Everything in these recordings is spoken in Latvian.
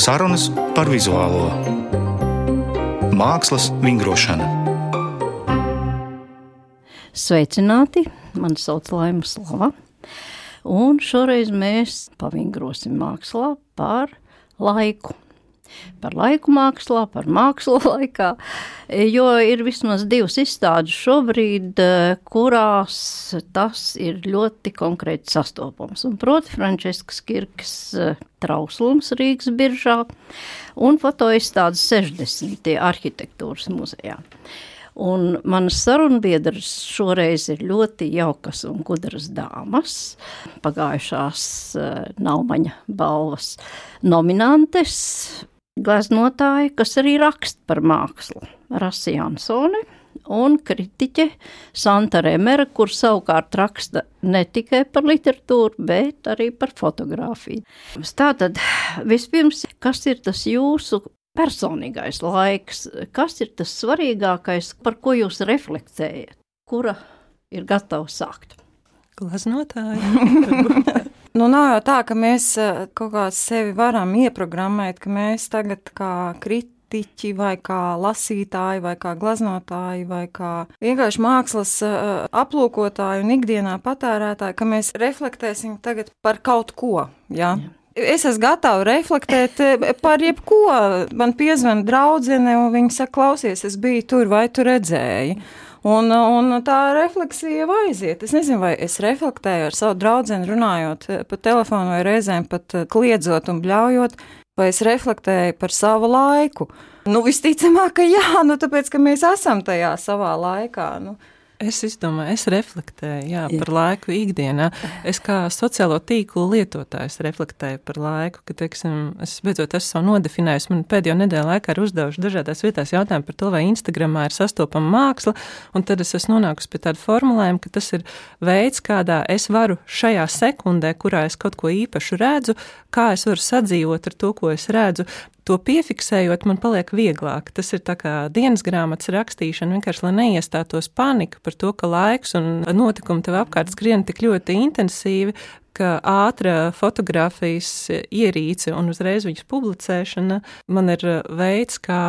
Sarunas par vizuālo mākslas vingrošanu. Sveicināti! Mani sauc Laima Slava. Un šoreiz mēs pavingrosim mākslā par laiku par laiku mākslā, par mākslu laikā, jo ir vismaz divas izstādes šobrīd, kurās tas ir ļoti konkrēti sastopams. Un proti Frančiskas Kirkas eh, trauslums Rīgas biržā un fotoizstādes 60. arhitektūras muzejā. Un manas sarunbiedras šoreiz ir ļoti jaukas un gudras dāmas, pagājušās uh, Naumaņa balvas nominantes, gleznotāja, kas arī raksta par mākslu, Rasi Jansone un kritiķe Santa Remera, kur savukārt raksta ne tikai par literatūru, bet arī par fotografiju. Tātad, vispirms, kas ir tas jūsu personīgais laiks, kas ir tas svarīgākais, par ko jūs reflektējat, kura ir gatava sākt? Glaznotāji. Nu, nav jau tā, ka mēs eh, kaut kā sevi varam ieprogrammēt, ka mēs tagad kā kritiķi vai kā lasītāji vai kā glaznotāji vai kā vienkārši mākslas uh, aplūkotāji un ikdienā patērētāji, ka mēs reflektēsim tagad par kaut ko. Ja? Jā. Es esmu gatava reflektēt eh, par jebko. Man piezvanīja draudzene, un viņa saka, klausies, es biju tur, vai tu redzēji. Un, un tā refleksija jau aiziet. Es nezinu, vai es reflektēju ar savu draugu, runājot eh, pa telefonu, vai reizēm pat eh, kliedzot un bļaujot, vai es reflektēju par savu laiku. Nu, visticamāk, ka jā, nu, tāpēc, ka mēs esam tajā savā laikā. Nu. Es izdomāju, es reflektēju jā, jā. par laiku ikdienā. Es kā sociālo tīklu lietotājs reflektēju par laiku, ka, teiksim, es beidzot esmu savu nodefinējusi. Man pēdējo nedēļu laikā ir uzdevuši dažādās vietās jautājumu par to, vai Instagramā ir sastopama māksla, un tad es esmu nonākusi pie tāda formulējuma, ka tas ir veids, kādā es varu šajā sekundē, kurā es kaut ko īpašu redzu, kā es varu sadzīvot ar to, ko es redzu, to piefiksējot, man paliek vieglāk. Tas ir kā dienas grāmatas rakstīšana, vienkārši lai neiestātos panika par to, ka laiks un notikumi tev apkārt skrien tik ļoti intensīvi, ka ātrā fotografijas ierīce un uzreiz viņas publicēšana man ir veids, kā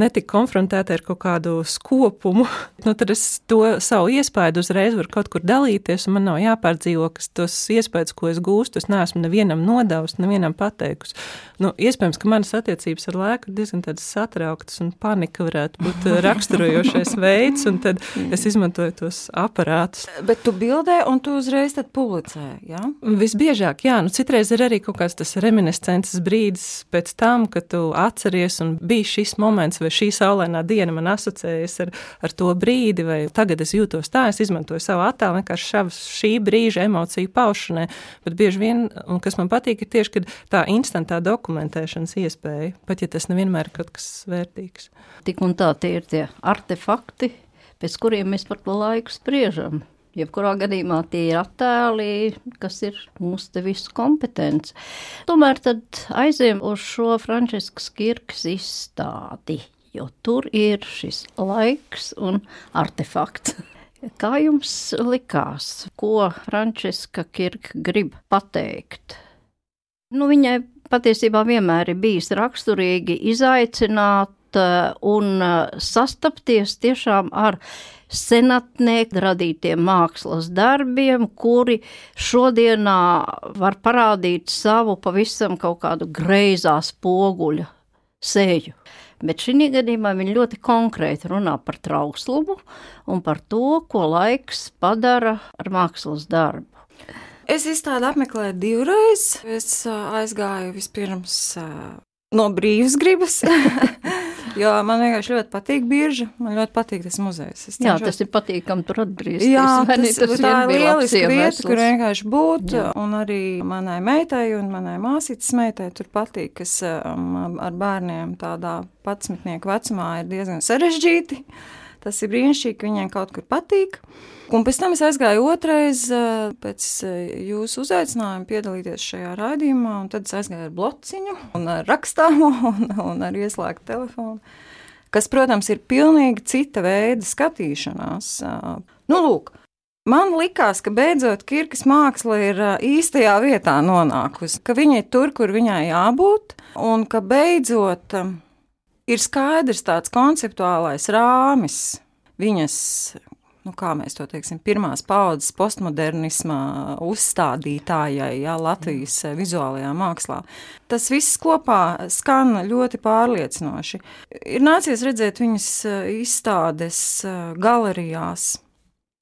netika konfrontēta ar kaut kādu skopumu, nu, tad es to savu iespēju uzreiz varu kaut kur dalīties, man nav jāpārdzīvo, ka tos iespējas, ko es gūstu, es neesmu nevienam nodevis, nevienam pateikusi. Nu, iespējams, ka manas attiecības ar laiku ir diezgan satrauktas, un panika varētu būt raksturojošais veids, un tad es izmantoju tos aparātus. Bet tu bildē, un tu uzreiz publicē? Ja? Visbiežāk, jā, nu citreiz ir arī kaut kāds tas reminiscences brīdis pēc tam, kad tu atceries, un bija šis moments vai šī saulainā diena man asociējas ar, ar to brīdi, vai tagad es jūtos tā, es izmantoju savu attēlu vienkārši šavas, šī brīža emociju paušanai. Bet bieži vien, un kas man patīk, ir tieši tā instantā dokumentēšanas iespēja, pat ja tas nevienmēr ir kaut kas vērtīgs. Tik un tā tie ir tie artefakti, pēc kuriem mēs par to laiku spriežam. Jebkurā gadījumā tie ir attēli, kas ir mūsu visu kompetence. Tomēr tad aiziem uz šo Frančiskas Kirkas izstādi jo tur ir šis laiks un artefakts. Kā jums likās, ko Frančiska Kirka grib pateikt? Nu, viņai patiesībā vienmēr ir bijis raksturīgi izaicināt uh, un uh, sastapties tiešām ar senatnieku radītiem mākslas darbiem, kuri šodienā var parādīt savu pavisam kaut kādu greizā spoguļa seju. Bet šī gadījumā viņi ļoti konkrēti runā par trauslumu un par to, ko laiks padara ar mākslas darbu. Es izstādi apmeklēju divreiz. Es aizgāju vispirms no brīvas gribas. Jo man vienkārši ļoti patīk birža. Man ļoti patīk tas muzejs. Jā, tas ir patīkami tur atgriezties. Jā, tas, tas tā ir lieliski vieta, kur vienkārši būt. Jā. Un arī manai meitai un manai māsītes meitai tur patīk, kas um, ar bērniem tādā patsmitnieku vecumā ir diezgan sarežģīti. Tas ir brīnišķīgi, ka viņiem kaut kur patīk. Un pēc tam es aizgāju otrais pēc jūsu uzaicinājuma piedalīties šajā raidījumā, un tad es aizgāju ar blociņu un ar rakstāmo un, un ar ieslēgtu telefonu, kas, protams, ir pilnīgi cita veida skatīšanās. Nu, lūk, Man likās, ka beidzot Kirkas māksla ir īstajā vietā nonākusi, ka viņa ir tur, kur viņai jābūt, un ka beidzot ir skaidrs tāds konceptuālais rāmis viņas nu, kā mēs to teiksim, pirmās paudzes postmodernisma uzstādītājai, jā, Latvijas vizuālajā mākslā. Tas viss kopā skan ļoti pārliecinoši. Ir nācies redzēt viņas eh, izstādes eh, galerijās.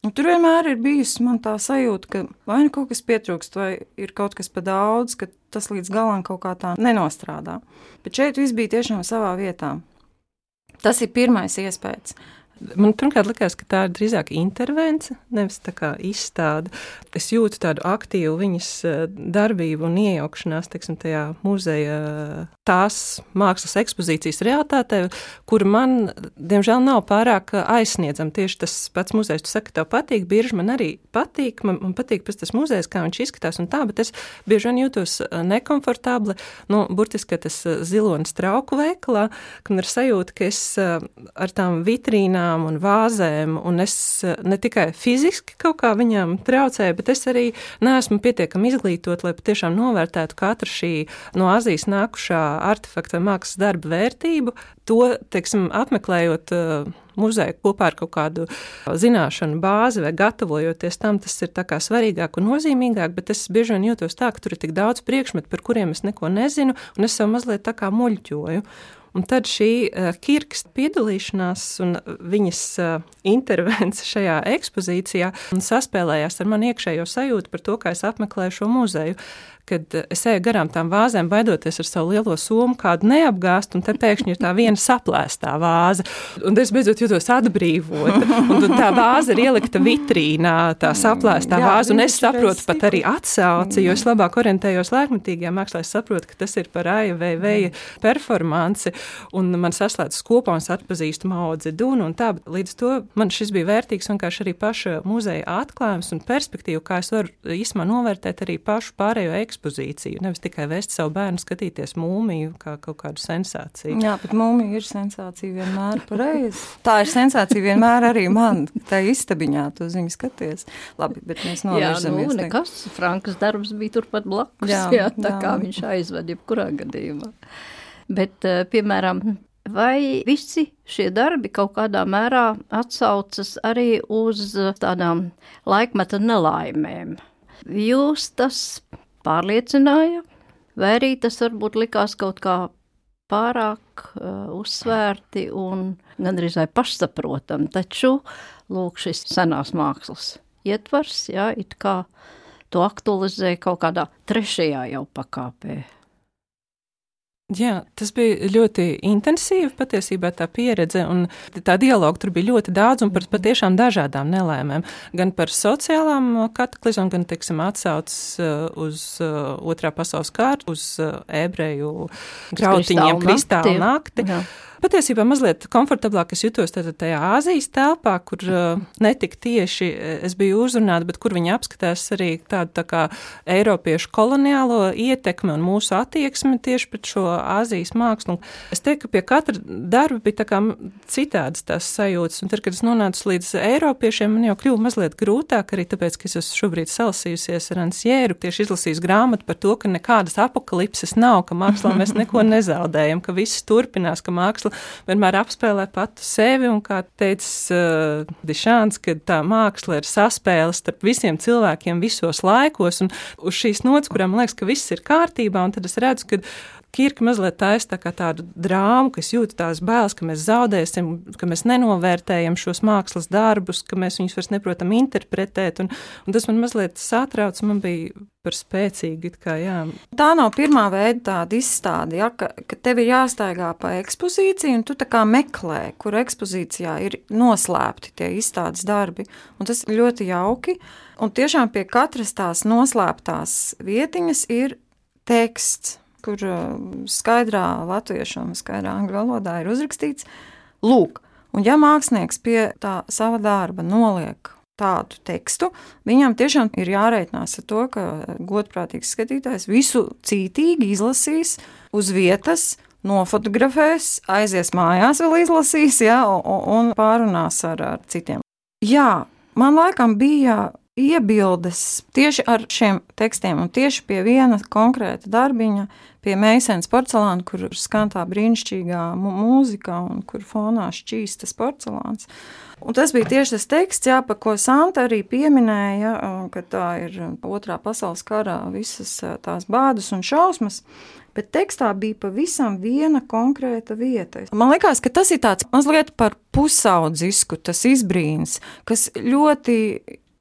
Un tur vienmēr ir bijusi man tā sajūta, ka vai nu kaut kas pietrūkst, vai ir kaut kas pa daudz, ka tas līdz galam kaut kā tā nenostrādā. Bet šeit viss bija tiešām savā vietā. Tas ir pirmais iespējas. Man pirmkārt likās, ka tā ir drīzāk intervence, nevis tā kā izstāde. Es jūtu tādu aktīvu viņas eh, darbību un iejaukšanās teiksim, tajā muzeja tās mākslas ekspozīcijas realitātē, kur man, diemžēl, nav pārāk aizsniedzama. Tieši tas pats muzejs, tu saki, tev patīk, bieži man arī patīk, man, man patīk pēc tas muzejs, kā viņš izskatās un tā, bet es bieži vien jūtos eh, nekomfortabli, nu, burtiski tas eh, zilonis trauku veikalā, ka man ir sajūta, ka es ar tām vitrīnām urnām un vāzēm, un es eh, ne tikai fiziski kaut kā viņām traucēju, bet es arī neesmu pietiekami izglītot, lai patiešām novērtētu katru šī no Azijas nākušā artefakta mākslas darba vērtību. To, teiksim, apmeklējot uh, muzeju kopā ar kaut kādu zināšanu bāzi vai gatavojoties tam, tas ir svarīgāk un nozīmīgāk, bet es bieži vien jūtos tā, ka tur ir tik daudz priekšmetu, par kuriem es neko nezinu, un es sev mazliet tā kā muļķoju. Un tad šī uh, Kirks piedalīšanās un viņas uh, intervence šajā ekspozīcijā saspēlējās ar manu iekšējo sajūtu par to, kā es apmeklēju šo muzeju kad eh, es eju garām tām vāzēm, baidoties ar savu lielo somu, kādu neapgāzt, un te pēkšņi ir tā viena saplēstā vāze. Un es beidzot jūtos atbrīvota. Un tā vāze ir ielikta vitrīnā, tā saplēstā Jā, vāze, un es saprotu pat arī atsauci, jo es labāk orientējos laikmatīgajā mākslā. Es saprotu, ka tas ir par vai Veja performanci, un man saslēdzas kopā un es atpazīstu Maudzi Dunu un tā. Līdz to man šis bija vērtīgs vienkārši arī paša muzeja atklājums un perspektīva, kā es varu īsumā novērtēt arī pašu pārējo ekspozīciju nevis tikai vest savu bērnu skatīties mūmiju kā kaut kādu sensāciju. Jā, bet mūmija ir sensācija vienmēr pareizi. Tā ir sensācija vienmēr arī man, tā istabiņā tu uz viņu skaties. Labi, bet mēs novirzamies. Jā, nu, nekas, Frankas darbs bija turpat blakus, jā, jā, tā jā. kā viņš aizved jebkurā gadījumā. Bet, eh, piemēram, vai visi šie darbi kaut kādā mērā atsaucas arī uz tādām laikmeta nelaimēm? Jūs tas pārliecināja, vai arī tas varbūt likās kaut kā pārāk uh, uzsvērti un gandrīz vai pašsaprotami. Taču, lūk, šis senās mākslas ietvars, jā, it kā to aktualizē kaut kādā trešajā jau pakāpē. Jā, tas bija ļoti intensīvi patiesībā tā pieredze, un tā dialoga tur bija ļoti daudz un par patiešām dažādām nelēmēm. Gan par sociālām kataklizmām, gan, teiksim, atsaucas uh, uz uh, otrā pasaules kārtu, uz uh, ebreju grautiņiem kristāla nakti. Jā. Patiesībā mazliet komfortablāk es jutos tajā Āzijas telpā, kur uh, netik tieši uh, es biju uzrunāta, bet kur viņi apskatās arī tādu tā kā Eiropiešu koloniālo ietekmi un mūsu attieksmi tieši pret šo Āzijas mākslu. Es teiktu, ka pie katra darba bija tā kā citādas tās sajūtas, un tad, kad es nonācu līdz Eiropiešiem, man jau kļuva mazliet grūtāk, arī tāpēc, ka es esmu šobrīd salasījusies ar Ansjēru, tieši izlasījusi grāmatu par to, ka nekādas apakalipses nav, ka mākslā mēs neko nezaudējam, ka viss turpinās, ka māksla māksla vienmēr apspēlē pati sevi, un kā teica uh, Dišāns, ka tā māksla ir saspēle starp visiem cilvēkiem visos laikos, un uz šīs nots, kurām liekas, ka viss ir kārtībā, un tad es redzu, ka Kirka mazliet taisa tā tādu drāmu, kas jūt tās bailes, ka mēs zaudēsim, ka mēs nenovērtējam šos mākslas darbus, ka mēs viņus vairs neprotam interpretēt. Un, un tas man mazliet satrauc, man bija par spēcīgu. Kā, jā. tā nav pirmā veida tāda izstāde, ja, ka, ka tev ir jāstaigā pa ekspozīciju, un tu meklē, kur ekspozīcijā ir noslēpti tie izstādes darbi. Un tas ir ļoti jauki. Un tiešām pie katras tās noslēptās vietiņas ir teksts kur skaidrā latviešu un skaidrā angļu valodā ir uzrakstīts, lūk, un ja mākslinieks pie tā sava darba noliek tādu tekstu, viņam tiešām ir jārēķinās ar to, ka godprātīgs skatītājs visu cītīgi izlasīs uz vietas, nofotografēs, aizies mājās, vēl izlasīs, ja, un, un pārunās ar, ar citiem. Jā, man laikam bija iebildes tieši ar šiem tekstiem un tieši pie viena konkrēta darbiņa, pie Meisēnas porcelāna, kur skan tā brīnišķīgā mūzika un kur fonā šķīstas porcelāns. Un tas bija tieši tas teksts, jā, par ko Santa arī pieminēja, ka tā ir otrā pasaules karā visas tās bādas un šausmas. Bet tekstā bija pavisam viena konkrēta vieta. Man liekas, ka tas ir tāds mazliet par pusaudzisku, tas izbrīns, kas ļoti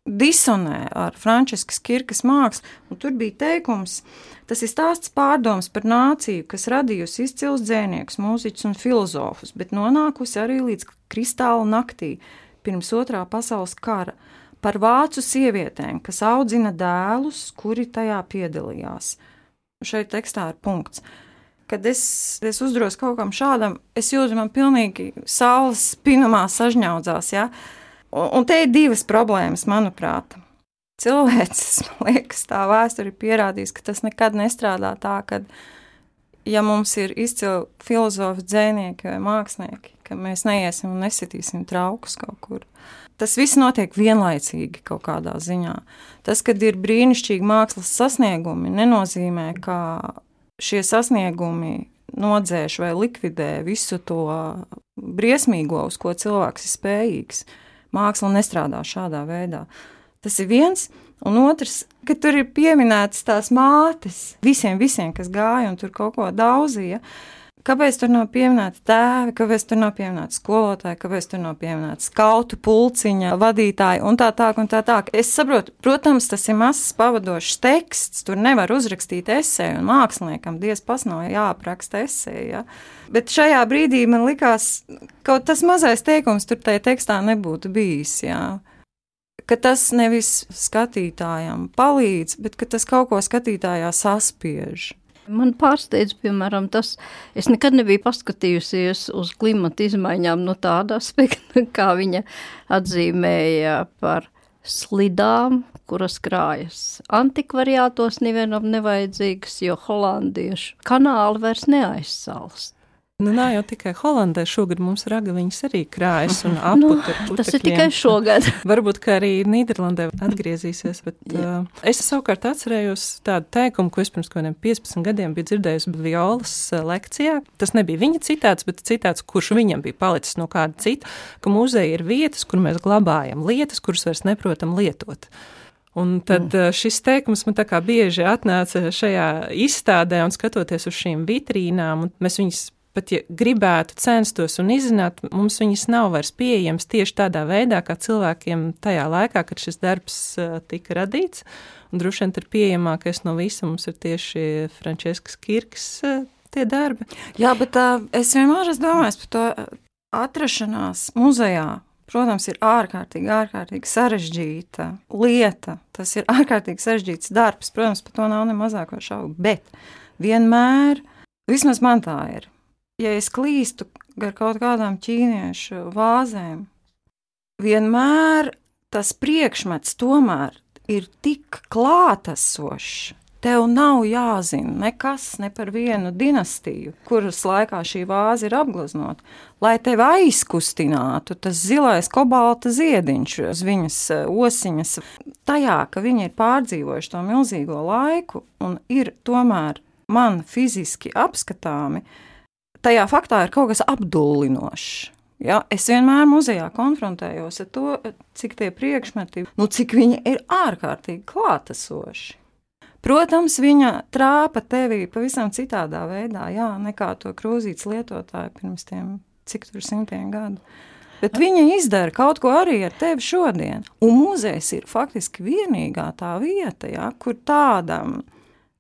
disonē ar Frančiskas Kirkas mākslu. Tur bija teikums, tas ir stāsts pārdoms par nāciju, kas radījusi izcils dzēniekus, mūziķus un filozofus, bet nonākusi arī līdz kristāla naktī pirms otrā pasaules kara. Par vācu sievietēm, kas audzina dēlus, kuri tajā piedalījās. Šeit tekstā ir punkts kad es, es uzdros kaut kam šādam, es jūtu, man pilnīgi saules spinumā sažņaudzās. Ja? Un, un te ir divas problēmas, manuprāt. Cilvēks, man liekas, tā vēsture ir pierādījusi, ka tas nekad nestrādā tā, ka, ja mums ir izcili filozofi, dzēnieki vai mākslinieki, ka mēs neiesim un nesitīsim traukus kaut kur. Tas viss notiek vienlaicīgi kaut kādā ziņā. Tas, kad ir brīnišķīgi mākslas sasniegumi, nenozīmē, ka šie sasniegumi nodzēš vai likvidē visu to briesmīgo, uz ko cilvēks ir spējīgs. Māksla nestrādā šādā veidā. Tas ir viens, un otrs, ka tur ir pieminētas tās mātes visiem, visiem kas gāja un tur kaut ko daudzīja. Kāpēc tur nav pieminēta tēvi, kāpēc tur nav pieminēta skolotāja, kāpēc tur nav pieminēta skautu pulciņa vadītāja un tā tālāk un tā tālāk. Es saprotu, protams, tas ir mazs pavadošs teksts, tur nevar uzrakstīt esēju, un māksliniekam diez pas nav jāapraksta esēja. Ja? Bet šajā brīdī man likās, ka tas mazais teikums tur tajā tekstā nebūtu bijis. Jā. Ka tas nevis skatītājam palīdz, bet tas kaut ko skatītājā saspiež. Man pārsteidz, piemēram, tas, es nekad nebiju paskatījusies uz klimata izmaiņām no tāda aspekta, kā viņa atzīmēja par slidām, kuras krājas antikvariātos nevienam nevajadzīgas, jo holandiešu kanāli vairs neaizsalst. Nu, nav jau tikai Holandē, šogad mums ragaviņas arī krājas un aputa. nu, tas ir tikai šogad. Varbūt, ka arī Nīderlandē atgriezīsies, bet uh, es savukārt atcerējos tādu teikumu, ko es pirms kādiem 15 gadiem biju dzirdējusi violas lekcijā. Tas nebija viņa citāts, bet citāts, kurš viņam bija palicis no kāda cita, ka muzeja ir vietas, kur mēs glabājam lietas, kuras vairs neprotam lietot. Un tad mm. šis teikums man tā kā bieži atnāca šajā izstādē un skatoties uz šīm vitrīnām, mēs viņus pat ja gribētu censtos un izzināt, mums viņas nav vairs pieejamas tieši tādā veidā, kā cilvēkiem tajā laikā, kad šis darbs uh, tika radīts. Un droši vien ir pieejamākais no visa mums ir tieši Frančiskas Kirks uh, tie darbi. Jā, bet uh, es vienmēr esmu domājis par to atrašanās muzejā. Protams, ir ārkārtīgi, ārkārtīgi sarežģīta lieta. Tas ir ārkārtīgi sarežģīts darbs. Protams, par to nav ne mazāko šaubu. Bet vienmēr, vismaz man tā ir, ja es klīstu gar kaut kādām ķīniešu vāzēm, vienmēr tas priekšmets tomēr ir tik klātesošs. Tev nav jāzina nekas ne par vienu dinastiju, kuras laikā šī vāze ir apgleznota, lai tevi aizkustinātu tas zilais kobalta ziediņš uz viņas eh, osiņas. Tajā, ka viņi ir pārdzīvojuši to milzīgo laiku un ir tomēr man fiziski apskatāmi, uh, tajā faktā ir kaut kas apdullinošs. Ja, es vienmēr muzejā konfrontējos ar to, cik tie priekšmeti, nu, cik viņi ir ārkārtīgi klātesoši. Protams, viņa trāpa tevi pavisam citādā veidā, jā, nekā to krūzītes lietotāji pirms tiem cik tur simtiem gadu. Bet viņa izdara kaut ko arī ar tevi šodien. Un muzejs ir faktiski vienīgā tā vieta, ja, kur tādam,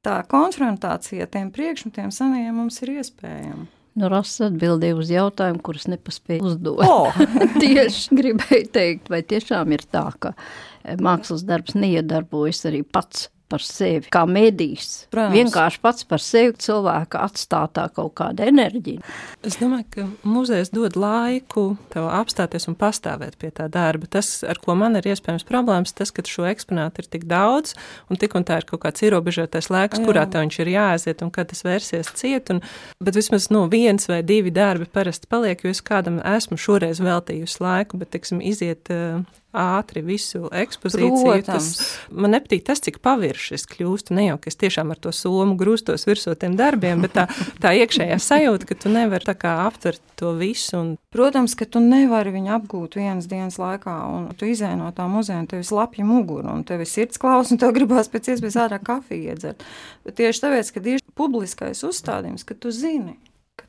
tā konfrontācija ar tiem priekšmetiem senajiem mums ir iespējama. Nu, Rasa atbildēja uz jautājumu, kurus nepaspēja uzdot. Oh. Tieši gribēju teikt, vai tiešām ir tā, ka eh, mākslas darbs neiedarbojas arī pats par sevi, kā medijs. Protams. Vienkārši pats par sevi cilvēka atstātā kaut kāda enerģija. Es domāju, ka muzejs dod laiku tev apstāties un pastāvēt pie tā darba. Tas, ar ko man ir iespējams problēmas, tas, ka šo eksponātu ir tik daudz, un tik un tā ir kaut kāds ierobežotais laiks, Jā. kurā tev viņš ir jāaiziet un kad tas vērsies ciet. Un, bet vismaz no nu, viens vai divi darbi parasti paliek, jo es kādam esmu šoreiz veltījusi laiku, bet, teiksim, iziet uh, ātri visu ekspozīciju. Tas, man nepatīk tas, cik pavirši es kļūstu. Ne jau, ka es tiešām ar to somu grūstos virsū tiem darbiem, bet tā, tā iekšējā sajūta, ka tu nevari tā kā aptvert to visu. Un... Protams, ka tu nevari viņu apgūt vienas dienas laikā, un tu izēj no tā muzeja, un tev ir slapja mugura, un tev ir sirds klaus, un tev gribās pēc iespējas ātrāk kafiju iedzert. Bet tieši tāpēc, ka ir publiskais uzstādījums, ka tu zini,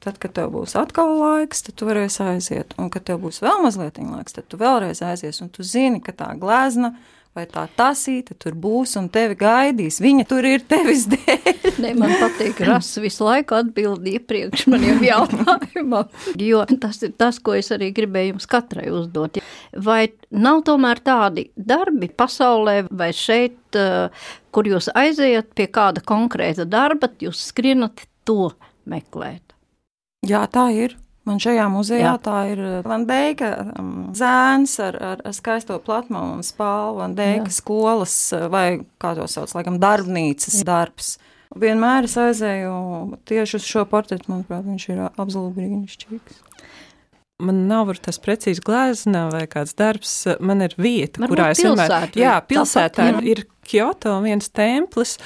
tad, kad tev būs atkal laiks, tad tu varēsi aiziet. Un, kad tev būs vēl mazliet laiks, tad tu vēlreiz aizies. Un tu zini, ka tā glezna vai tā tasīte tur būs un tevi gaidīs. Viņa tur ir tevis dēļ. ne, man patīk, Ras visu laiku atbild iepriekš maniem jautājumam, jo tas ir tas, ko es arī gribēju jums katrai uzdot. Vai nav tomēr tādi darbi pasaulē vai šeit, eh, kur jūs aiziet pie kāda konkrēta darba, jūs skrienat to meklēt? Jā, tā ir. Man šajā muzejā Jā. tā ir Vandeika uh, um, zēns ar, ar, ar skaisto platmalu un spālu, Vandeika skolas uh, vai, kā to sauc, laikam, darbnīcas darbs. Vienmēr es aizēju tieši uz šo portretu, manuprāt, viņš ir absolūti brīnišķīgs. Man nav tas precīzi glezna vai kāds darbs, man ir vieta, Varbūt kurā es vienmēr. Jā, pilsētā ir, ir Kyoto viens templis,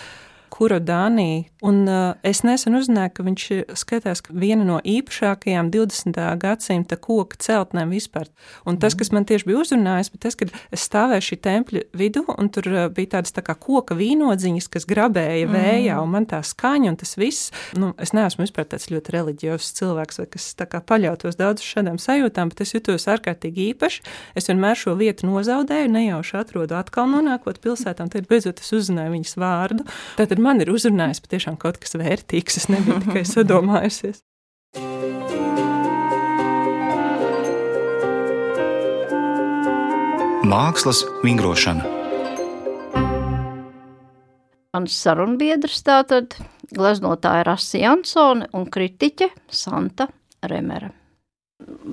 kura Dānija Un uh, es nesen uzzināju, ka viņš skatās ka viena no īpašākajām 20. gadsimta koku celtnēm vispār. Un tas, kas man tieši bija uzrunājis, bija tas, ka es stāvēju šī tempļa vidū, un tur uh, bija tādas tā kā koka vīnodziņas, kas grabēja mm. vējā, un man tā skaņa, un tas viss, nu, es neesmu vispār tāds ļoti reliģiozs cilvēks, vai kas tā kā paļautos daudz šādām sajūtām, bet es jutos ārkārtīgi īpaši. Es vienmēr šo vietu nozaudēju, nejauši atrodu atkal nonākot pilsētā, un tad beidzot es uzzināju viņas vārdu. Tātad man ir uzrunājis patiešām tiešām kaut kas vērtīgs. Es nebiju tikai sadomājusies. Mākslas vingrošana. Mans sarunbiedrs tātad gleznotāja Rasa Jansone un kritiķe Santa Remere.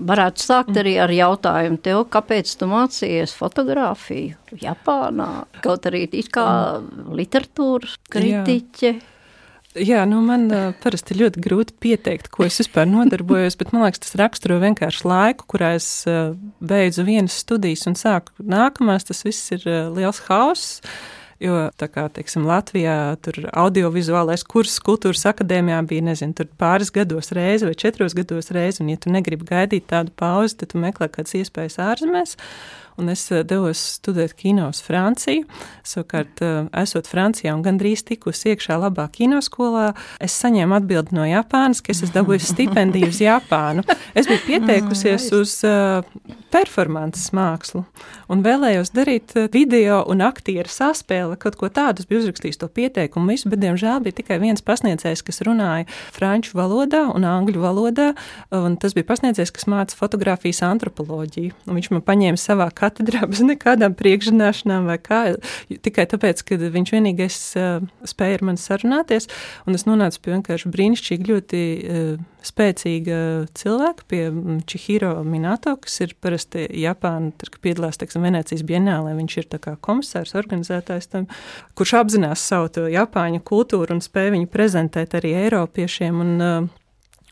Varētu sākt arī ar jautājumu tev, kāpēc tu mācījies fotografiju Japānā, kaut arī it kā literatūras kritiķe. Jā. Jā, nu man uh, parasti ļoti grūti pieteikt, ko es vispār nodarbojos, bet man liekas, tas raksturo vienkārši laiku, kurā es uh, beidzu vienas studijas un sāku nākamās. Tas viss ir uh, liels hauss. Jo, tā kā, teiksim, Latvijā tur audiovizuālais kurs kultūras akadēmijā bija, nezinu, pāris gados reizi vai četros gados reizi, un ja tu negribi gaidīt tādu pauzi, tad tu meklē kādas iespējas ārzemēs un es eh, devos studēt kino uz Franciju. Savukārt, eh, esot Francijā un gandrīz tikus iekšā labā kinoskolā, es saņēmu atbildi no Japānas, ka es esmu dabūjusi stipendiju uz Japānu. Es biju pieteikusies uz uh, performances mākslu un vēlējos darīt video un aktieru saspēli, kaut ko tādu. Es biju uzrakstījis to pieteikumu visu, bet, diemžēl, bija tikai viens pasniedzējs, kas runāja franču valodā un angļu valodā, un tas bija pasniedzējs, kas māca fotografijas antropoloģiju. Un viņš man paņēma savā katā katedrā bez nekādām priekšzināšanām vai kā. Tikai tāpēc, ka viņš vienīgais spēja ar mani sarunāties, un es nonācu pie vienkārši brīnišķīgi ļoti spēcīga cilvēka, pie Čihiro Minato, kas ir parasti Japāna, tur, piedalās, teiksim, Venecijas bienālē. Viņš ir tā kā komisārs, organizētājs tam, kurš apzinās savu to Japāņu kultūru un spēj viņu prezentēt arī Eiropiešiem. Un,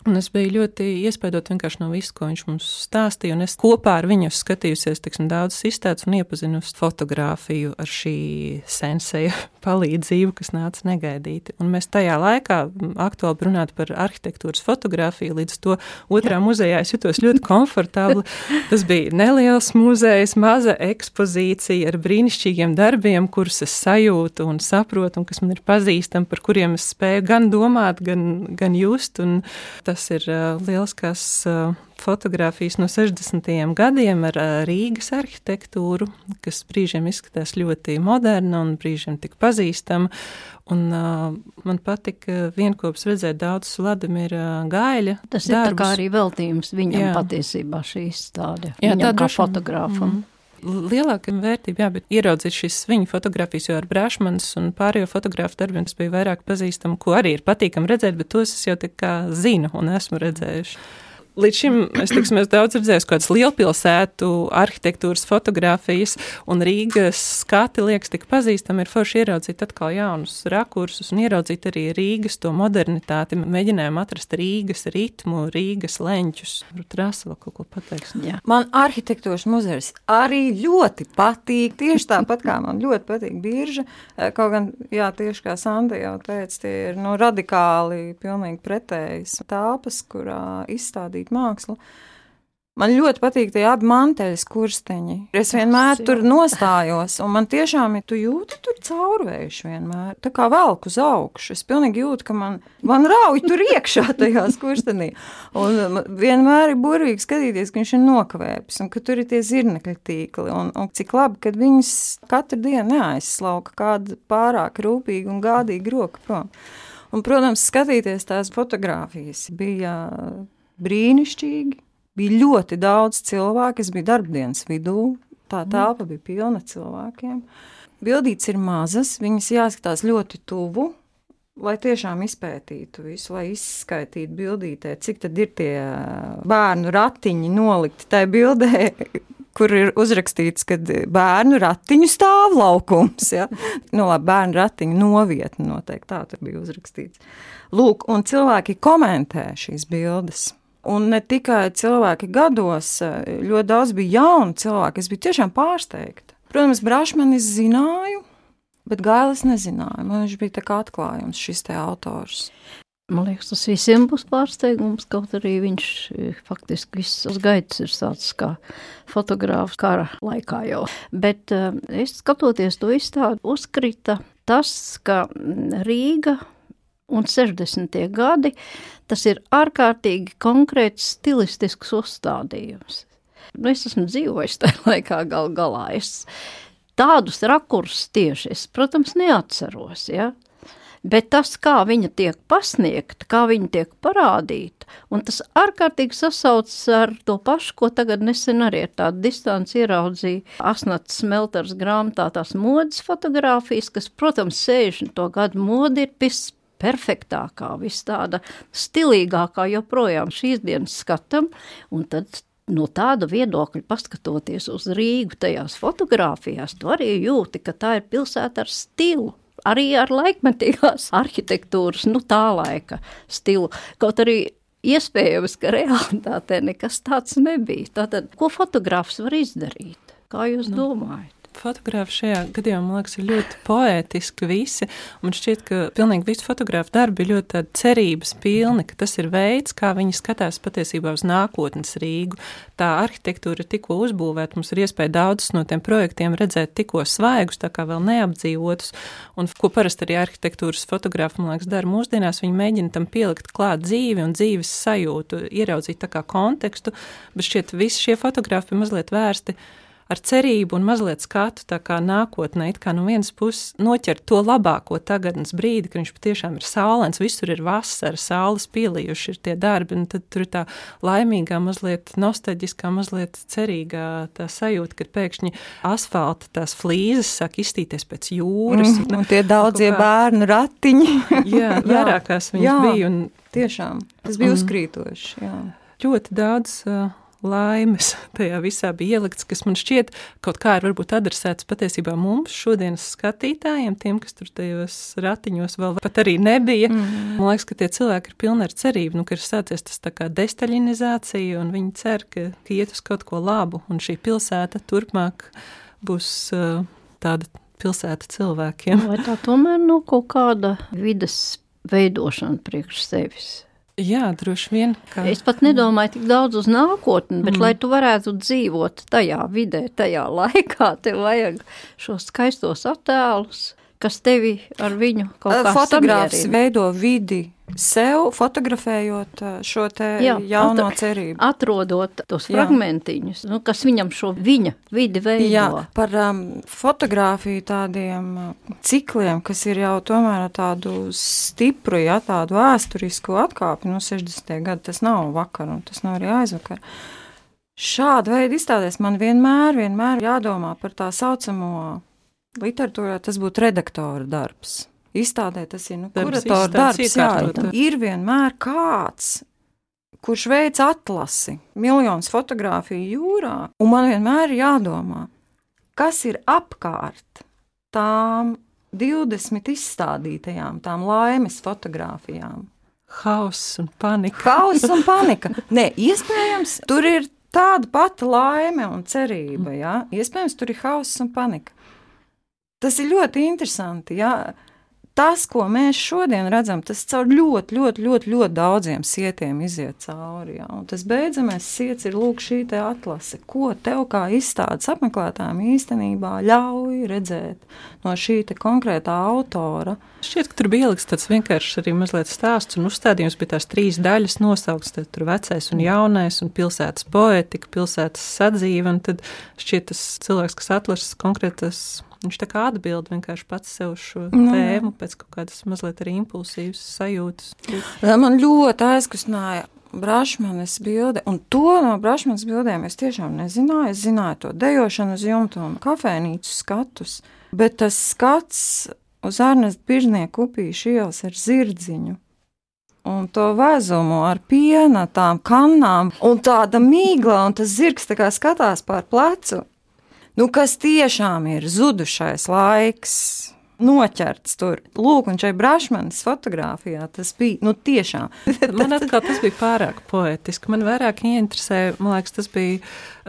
Un es biju ļoti iespaidot no visu, ko viņš mums stāstīja. Es kopā ar viņu skatījusies tiksim, daudzas izstādes un iepazinos fotografiju ar šī senseja palīdzību, kas nāca negaidīti. Un mēs tajā laikā aktuāli runāt par arhitektūras fotografiju. Līdz to otrā muzejā es jutos ļoti komfortabli. Tas bija neliels muzejs, maza ekspozīcija ar brīnišķīgiem darbiem, kurus es sajūtu un saprotu, un kas man ir pazīstami, par kuriem es spēju gan domāt, gan, gan just. Un tas tas ir lieliskās fotografijas no 60. gadiem ar Rīgas arhitektūru, kas brīžiem izskatās ļoti moderna un brīžiem tik pazīstama. Un, uh, man patika vienopus redzēt daudz Vladimira Gaļa. Tas darbus. ir arī veltījums viņam Jā. patiesībā šī izstāde. Jā, viņam tā kā fotogrāfam. Mm. Lielākā vērtība, jā, bet ieraudzīt šīs viņa fotogrāfijas, jo ar Brāšmanas un pārējo fotografu darbiem tas bija vairāk pazīstama, ko arī ir patīkami redzēt, bet tos es jau tā kā zinu un esmu redzējuši. Līdz šim es teiksim, daudz redzēju kādas lielpilsētu arhitektūras fotografijas, un Rīgas skati liekas tik pazīstami, ir forši ieraudzīt atkal jaunus rakursus un ieraudzīt arī Rīgas to modernitāti. Mēģinājām atrast Rīgas ritmu, Rīgas leņķus. Rasa vēl kaut ko pateiks. Jā. Man arhitektūras muzejs arī ļoti patīk, tieši tāpat kā man ļoti patīk birža, kaut gan, jā, tieši kā Sanda jau teica, tie ir nu, radikāli, pilnīgi pretējas tāpas, kurā izstādīt izpildīt mākslu. Man ļoti patīk tie abi manteļas kursteņi. Es vienmēr tur nostājos, un man tiešām ir, tu jūti tur caurvējuši vienmēr. Tā kā velk uz augšu. Es pilnīgi jūtu, ka man, man rauj tur iekšā tajās kurstenī. Un vienmēr ir burvīgi skatīties, ka viņš ir nokavēpis, un ka tur ir tie zirnekļa tīkli, un, un cik labi, kad viņus katru dienu neaizslauka kāda pārāk rūpīga un gādīga roka prom. Un, protams, skatīties tās fotogrāfijas bija brīnišķīgi. Bija ļoti daudz cilvēku, es biju darbdienas vidū, tā mhm. telpa bija pilna cilvēkiem. Bildītes ir mazas, viņas jāskatās ļoti tuvu, lai tiešām izpētītu visu, lai izskaitītu bildītē, cik tad ir tie bērnu ratiņi nolikti tajā bildē, kur ir uzrakstīts, ka bērnu ratiņu stāv laukums. Ja? Nu, labi, bērnu ratiņu novietni noteikti tā tur bija uzrakstīts. Lūk, un cilvēki komentē šīs bildes. Un ne tikai cilvēki gados, ļoti daudz bija jaunu cilvēku. Es biju tiešām pārsteigta. Protams, Brašmanis zināju, bet Gailis nezināja. Man viņš bija tā kā atklājums, šis te autors. Man liekas, tas visiem būs pārsteigums, kaut arī viņš faktiski visas gaitas ir sācis kā fotogrāfs kara laikā jau. Bet es skatoties to izstādi, uzkrita tas, ka Rīga un 60. gadi, tas ir ārkārtīgi konkrēts stilistisks uzstādījums. Nu, es esmu dzīvojis tajā laikā gal galā. Es tādus rakursus tieši, es, protams, neatceros, ja? bet tas, kā viņa tiek pasniegta, kā viņa tiek parādīta, un tas ārkārtīgi sasaucas ar to pašu, ko tagad nesen arī ar tādu distanci ieraudzīja Asnats Smelters grāmatā tās modas fotogrāfijas, kas, protams, 60. gadu modi ir pis perfektākā, vis tāda stilīgākā joprojām šīs dienas skatam, un tad no tāda viedokļa paskatoties uz Rīgu tajās fotografijās, tu arī jūti, ka tā ir pilsēta ar stilu. Arī ar laikmetīgās arhitektūras, nu tā laika stilu. Kaut arī iespējams, ka realitātē nekas tāds nebija. Tātad, ko fotogrāfs var izdarīt? Kā jūs nu, domājat? Fotogrāfi šajā gadījumā, liekas, ir ļoti poētiski visi. Man šķiet, ka pilnīgi visi fotografi darbi ir ļoti cerības pilni, ka tas ir veids, kā viņi skatās patiesībā uz nākotnes Rīgu. Tā arhitektūra ir tikko uzbūvēta, mums ir iespēja daudzus no tiem projektiem redzēt tikko svaigus, tā kā vēl neapdzīvotus. Un ko parasti arī arhitektūras fotografi, man liekas, dara mūsdienās, viņi mēģina tam pielikt klāt dzīvi un dzīves sajūtu, ieraudzīt tā kā kontekstu, bet šķiet visi šie fotografi ir mazliet vērsti ar cerību un mazliet skatu tā kā nākotnē, it kā no vienas puses noķert to labāko tagadnes brīdi, ka viņš patiešām ir saulēns, visur ir vasara, saules pielījuši ir tie darbi, un tad tur ir tā laimīgā, mazliet nostalģiskā, mazliet cerīgā tā sajūta, ka pēkšņi asfalta tās flīzes sāk izstīties pēc jūras. Mm, un tie daudzie kā... bērnu ratiņi. jā, vairākās viņas jā, bija. Un, tiešām, tas bija uzkrītoši. Jā. Ļoti daudz uh, laimes tajā visā bija ielikts, kas man šķiet kaut kā ir varbūt adresēts patiesībā mums, šodienas skatītājiem, tiem, kas tur tajos ratiņos vēl pat arī nebija. Mm. Man liekas, ka tie cilvēki ir pilni ar cerību, nu, ka ir sācies tas tā kā destaļinizācija, un viņi cer, ka, ka iet uz kaut ko labu, un šī pilsēta turpmāk būs uh, tāda pilsēta cilvēkiem. Vai tā tomēr nav nu, kaut kāda vidas veidošana priekš sevis? Jā, droši vien. Ka... Es pat nedomāju tik daudz uz nākotni, bet, mm. lai tu varētu dzīvot tajā vidē, tajā laikā, tev vajag šos skaistos attēlus, kas tevi ar viņu kaut kā Fotogrāfs veido vidi sev fotografējot šo te Jā, jauno atr cerību. Atrodot tos Jā. fragmentiņus, nu, kas viņam šo viņa vidi veido. Jā, par um, fotografiju tādiem cikliem, kas ir jau tomēr tādu stipru, ja tādu vēsturisku atkāpi, nu 60. gadu, tas nav vakar un tas nav arī aizvakar. Šāda veida izstādēs man vienmēr, vienmēr jādomā par tā saucamo literatūrā, tas būtu redaktora darbs izstādē tas ir nu, kuratora darbs. Jā, ir vienmēr kāds, kurš veic atlasi, miljonus fotografiju jūrā, un man vienmēr ir jādomā, kas ir apkārt tām 20 izstādītajām, tām laimes fotografijām. Hauss un panika. Hauss un panika. Nē, iespējams, tur ir tāda pati laime un cerība. Ja? Iespējams, tur ir hauss un panika. Tas ir ļoti interesanti. Ja? Tas, ko mēs šodien redzam, tas caur ļoti, ļoti, ļoti, ļoti daudziem sietiem iziet cauri. Ja? Un tas beidzamais siets ir lūk šī atlase, ko tev kā izstādes apmeklētājiem īstenībā ļauj redzēt no šī konkrētā autora. Šķiet, ka tur bija ielikts tāds vienkāršs arī mazliet stāsts un uzstādījums, bija tās trīs daļas nosauktas. Tad tur vecais un jaunais, un pilsētas poetika, pilsētas sadzīve, un tad šķiet tas cilvēks, kas atlases konkrētas Viņš tā kā atbild vienkārši pats sev šo nu, tēmu pēc kaut kādas mazliet arī impulsīvas sajūtas. Man ļoti aizkustināja Brašmanes bilde, un to no Brašmanes bildēm es tiešām nezināju. Es zināju to dejošanu uz jumta un kafejnīcu skatus, bet tas skats uz Ernesta Biržnieku upīšu ielas ar zirdziņu. Un to vezumu ar piena, tām kannām, un tāda mīkla, un tas zirgs tā kā skatās pār plecu nu, kas tiešām ir zudušais laiks. Noķerts tur. Lūk, un šai Brašmanas fotografijā tas bija nu, tiešām. man atkal tas bija pārāk poetiski. Man vairāk ieinteresēja, man liekas, tas bija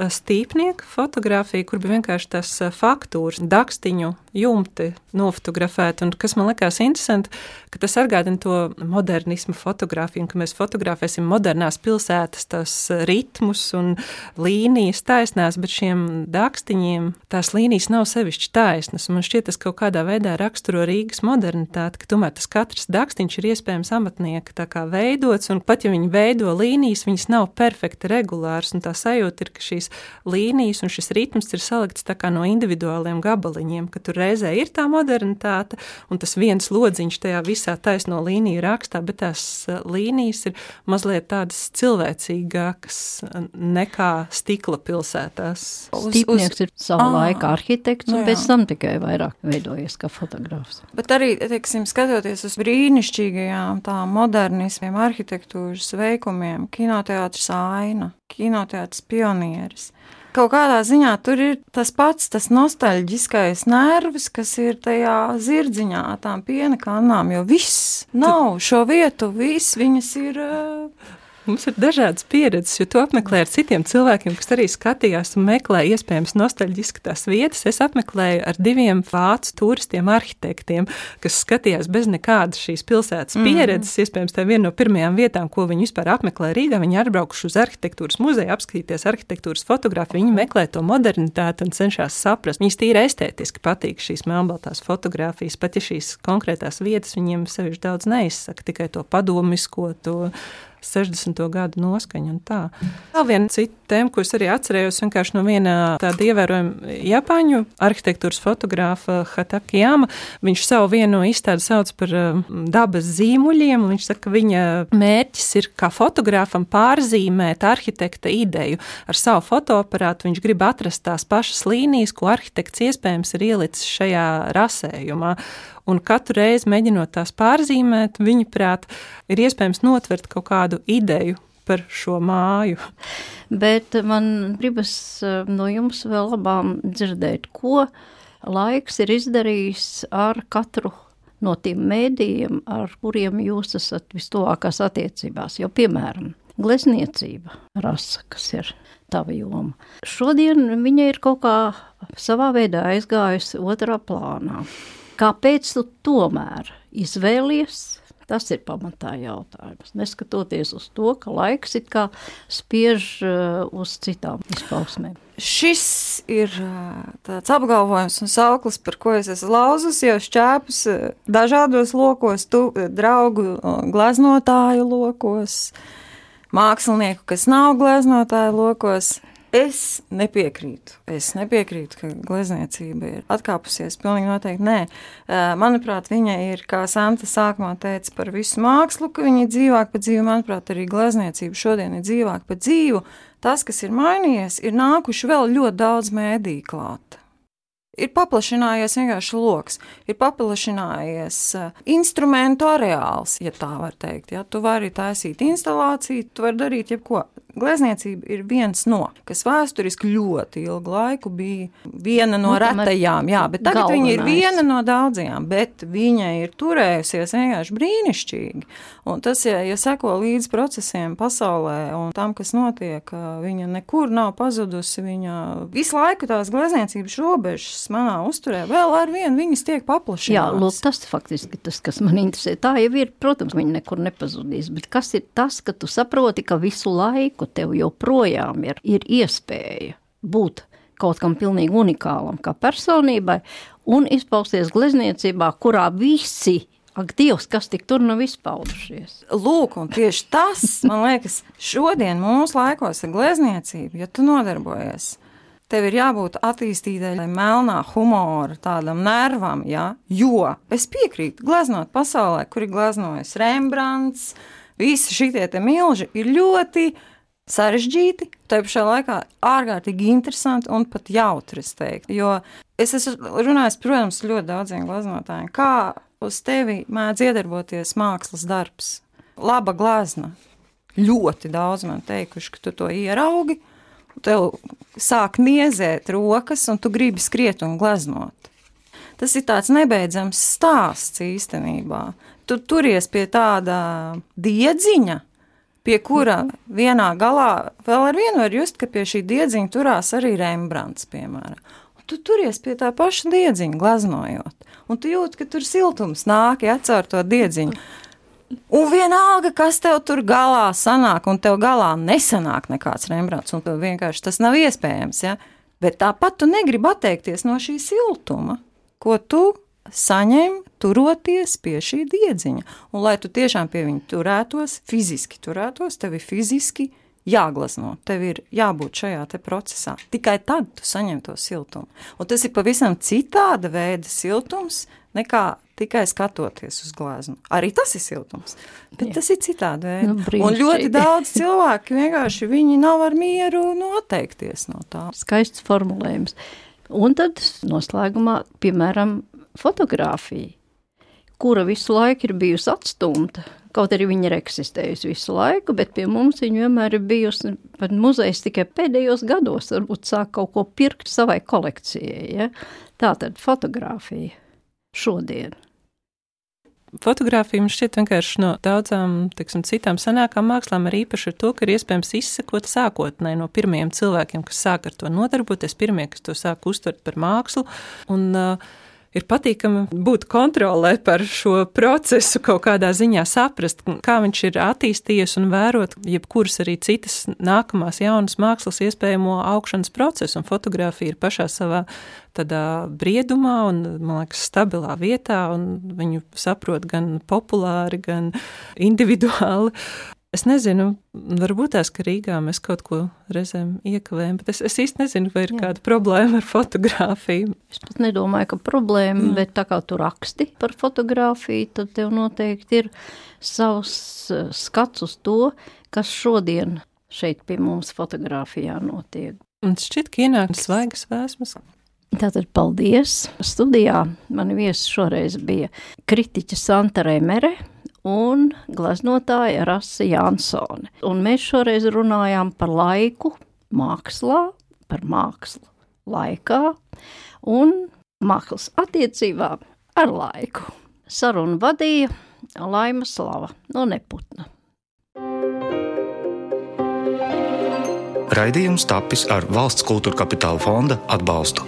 stīpnieka fotografija, kur bija vienkārši tas faktūras, dakstiņu jumti nofotografēti. Un kas man likās interesanti, ka tas atgādina to modernismu fotografiju, un ka mēs fotografēsim modernās pilsētas, tās ritmus un līnijas taisnās, bet šiem dakstiņiem tās līnijas nav sevišķi taisnas. Man šķiet, tas kaut kādā veidā raksturo Rīgas modernitāti, ka tomēr tas katrs dakstiņš ir iespējams amatnieka veidots, un pat ja viņi veido līnijas, viņas nav perfekti regulāras, un tā sajūta ir, ka šīs šīs līnijas un šis ritms ir salikts no individuāliem gabaliņiem, ka tur reizē ir tā modernitāte un tas viens lodziņš tajā visā taisno līniju rakstā, bet tās eh, līnijas ir mazliet tādas cilvēcīgākas nekā stikla pilsētās. Stīpnieks ir savu laiku arhitekts un nu pēc tam tikai vairāk veidojies kā fotogrāfs. Bet arī, teiksim, skatoties uz brīnišķīgajām tām modernismiem arhitektūras veikumiem, kinoteātris aina kinoteātris pionieris. Kaut kādā ziņā tur ir tas pats, tas nostalģiskais nervs, kas ir tajā zirdziņā, tām piena kanām, jo viss nav šo vietu, viss viņas ir. Uh, Mums ir dažādas pieredzes, jo tu apmeklē ar citiem cilvēkiem, kas arī skatījās un meklē iespējams nostalģiski tās vietas. Es apmeklēju ar diviem vācu turistiem, arhitektiem, kas skatījās bez nekādas šīs pilsētas mhm. pieredzes. Mm. Iespējams, tā ir viena no pirmajām vietām, ko viņi vispār apmeklē Rīgā. Viņi atbraukuši uz arhitektūras muzeju, apskatīties arhitektūras fotografiju. Viņi meklē to modernitāti un cenšas saprast. Viņas tīri estētiski patīk šīs melnbaltās fotografijas, pat ja šīs konkrētās vietas viņiem sevišķi daudz neizsaka, tikai to padomisko, to 60. gadu noskaņa un tā. Vēl viena cita tēma, ko es arī atcerējos vienkārši no viena tāda ievērojama Japāņu arhitektūras fotogrāfa Hataki Jama. Viņš savu vienu izstādi sauc par um, dabas zīmuļiem, un viņš saka, ka viņa mērķis ir kā fotogrāfam pārzīmēt arhitekta ideju. Ar savu fotoaparātu viņš grib atrast tās pašas līnijas, ko arhitekts iespējams ir ielicis šajā rasējumā un katru reizi mēģinot tās pārzīmēt, viņa prāt, ir iespējams notvert kaut kādu ideju par šo māju. Bet man gribas eh, no jums vēl labām dzirdēt, ko laiks ir izdarījis ar katru no tiem mēdījiem, ar kuriem jūs esat vistuvākās attiecībās. Jo, piemēram, glezniecība, rasa, kas ir tava joma. Šodien viņa ir kaut kā savā veidā aizgājusi otrā plānā. Kāpēc tu tomēr izvēlies? Tas ir pamatā jautājums. Neskatoties uz to, ka laiks it kā spiež uh, uz citām izpausmēm. Šis ir uh, tāds apgalvojums un sauklis, par ko es esmu lauzus jau šķēpus uh, dažādos lokos, tu, draugu gleznotāju lokos, mākslinieku, kas nav gleznotāju lokos. Es nepiekrītu. Es nepiekrītu, ka glezniecība ir atkāpusies. Pilnīgi noteikti nē. Manuprāt, viņa ir, kā Santa sākumā teica, par visu mākslu, ka viņa ir dzīvāka par dzīvu. Manuprāt, arī glezniecība šodien ir dzīvāka par dzīvu. Tas, kas ir mainījies, ir nākuši vēl ļoti daudz mēdīju klāt. Ir paplašinājies vienkārši lokus, ir paplašinājies uh, instrumentu areāls, ja tā var teikt. Ja? Tu vari taisīt instalāciju, tu vari darīt jebko. Glezniecība ir viens no, kas vēsturiski ļoti ilgu laiku bija viena no nu, retajām, jā, bet tagad galvenais. viņa ir viena no daudzajām, bet viņa ir turējusies vienkārši brīnišķīgi. Un tas, ja, ja seko līdz procesiem pasaulē un tam, kas notiek, viņa nekur nav pazudusi, viņa visu laiku tās glezniecības robežas manā uzturē vēl ar vienu viņas tiek paplašinātas. Jā, lūk, tas faktiski tas, kas man interesē. Tā jau ir, protams, viņa nekur nepazudīs, bet kas ir tas, ka tu saproti, ka visu laiku tev joprojām ir, ir iespēja būt kaut kam pilnīgi unikālam, kā personībai, un izpausties glezniecībā, kurā visi Ak, Dievs, kas tik tur nav izpaudušies? Lūk, un tieši tas, man liekas, šodien mūsu laikos ir glezniecība, ja tu nodarbojies. Tev ir jābūt attīstītai melnā humora, tādam nervam, ja? jo es piekrītu, gleznot pasaulē, kur ir gleznojis Rembrandts, visi šie milži ir ļoti sarežģīti, tā pašā laikā ārkārtīgi interesanti un pat jautri. Es teiktu, jo es esmu runājis, protams, ļoti daudziem glaznotājiem, kā uz tevi mēdz iedarboties mākslas darbs. Laba glazna. Ļoti daudz man teikuši, ka tu to ieraugi, tev sāk niezēt rokas, un tu gribi skriet un gleznot. Tas ir tāds nebeidzams stāsts īstenībā. Tu turies pie tāda diedziņa, pie kura vienā galā vēl ar vienu var just, ka pie šī diedziņa turās arī Rembrandts, piemēram. Un tu turies pie tā paša diedziņa, glaznojot, un tu jūti, ka tur siltums nāk ja, caur to diedziņu. Un vienalga, kas tev tur galā sanāk, un tev galā nesanāk nekāds Rembrandts, un tev vienkārši tas nav iespējams. Ja? Bet tāpat tu negribi atteikties no šī siltuma, ko tu saņem, turoties pie šī diedziņa. Un, lai tu tiešām pie viņa turētos, fiziski turētos, tev ir fiziski jāglazno, tev ir jābūt šajā procesā. Tikai tad tu saņem to siltumu. Un tas ir pavisam citāda veida siltums nekā tikai skatoties uz glāzi. Arī tas ir siltums, bet Jā. tas ir citādi. Nu, un ļoti daudz cilvēku vienkārši viņi nav ar mieru nu, atteikties no tā. Skaists formulējums. Un tad noslēgumā, piemēram, fotografija, kura visu laiku ir bijusi atstumta. Kaut arī viņa ir eksistējusi visu laiku, bet pie mums viņa vienmēr ir bijusi. Pat muzejs tikai pēdējos gados varbūt sāk kaut ko pirkt savai kolekcijai. Ja? Tā tad fotografija šodien. Fotogrāfija man šķiet vienkārši no daudzām tiksim, citām senākām mākslām, arī īpaši ar to, ka ir iespējams izsekot sākotnēji no pirmajiem cilvēkiem, kas sāk ar to nodarboties, pirmie, kas to sāk uztvert par mākslu. Un, uh, ir patīkami būt kontrolē par šo procesu, kaut kādā ziņā saprast, kā viņš ir attīstījies un vērot jebkuras arī citas nākamās jaunas mākslas iespējamo augšanas procesu. Un fotografija ir pašā savā tādā briedumā un, man liekas, stabilā vietā, un viņu saprot gan populāri, gan individuāli. Es nezinu, varbūt tās, ka Rīgā mēs kaut ko reizēm iekavējam, bet es, es īsti nezinu, vai ir Jā. kāda problēma ar fotografiju. Es pat nedomāju, ka problēma, Jā. bet tā kā tu raksti par fotografiju, tad tev noteikti ir savs uh, skats uz to, kas šodien šeit pie mums fotografijā notiek. Un šķiet, ka ienāk svaigas vēsmas. Tātad paldies! Studijā man viesis šoreiz bija kritiķa Santa Remere, un gleznotāja Rasa Jansone. Un mēs šoreiz runājām par laiku mākslā, par mākslu laikā un mākslas attiecībām ar laiku. Sarunu vadīja Laima Slava no Neputna. Raidījums tapis ar valsts kultūra kapitāla fonda atbalstu.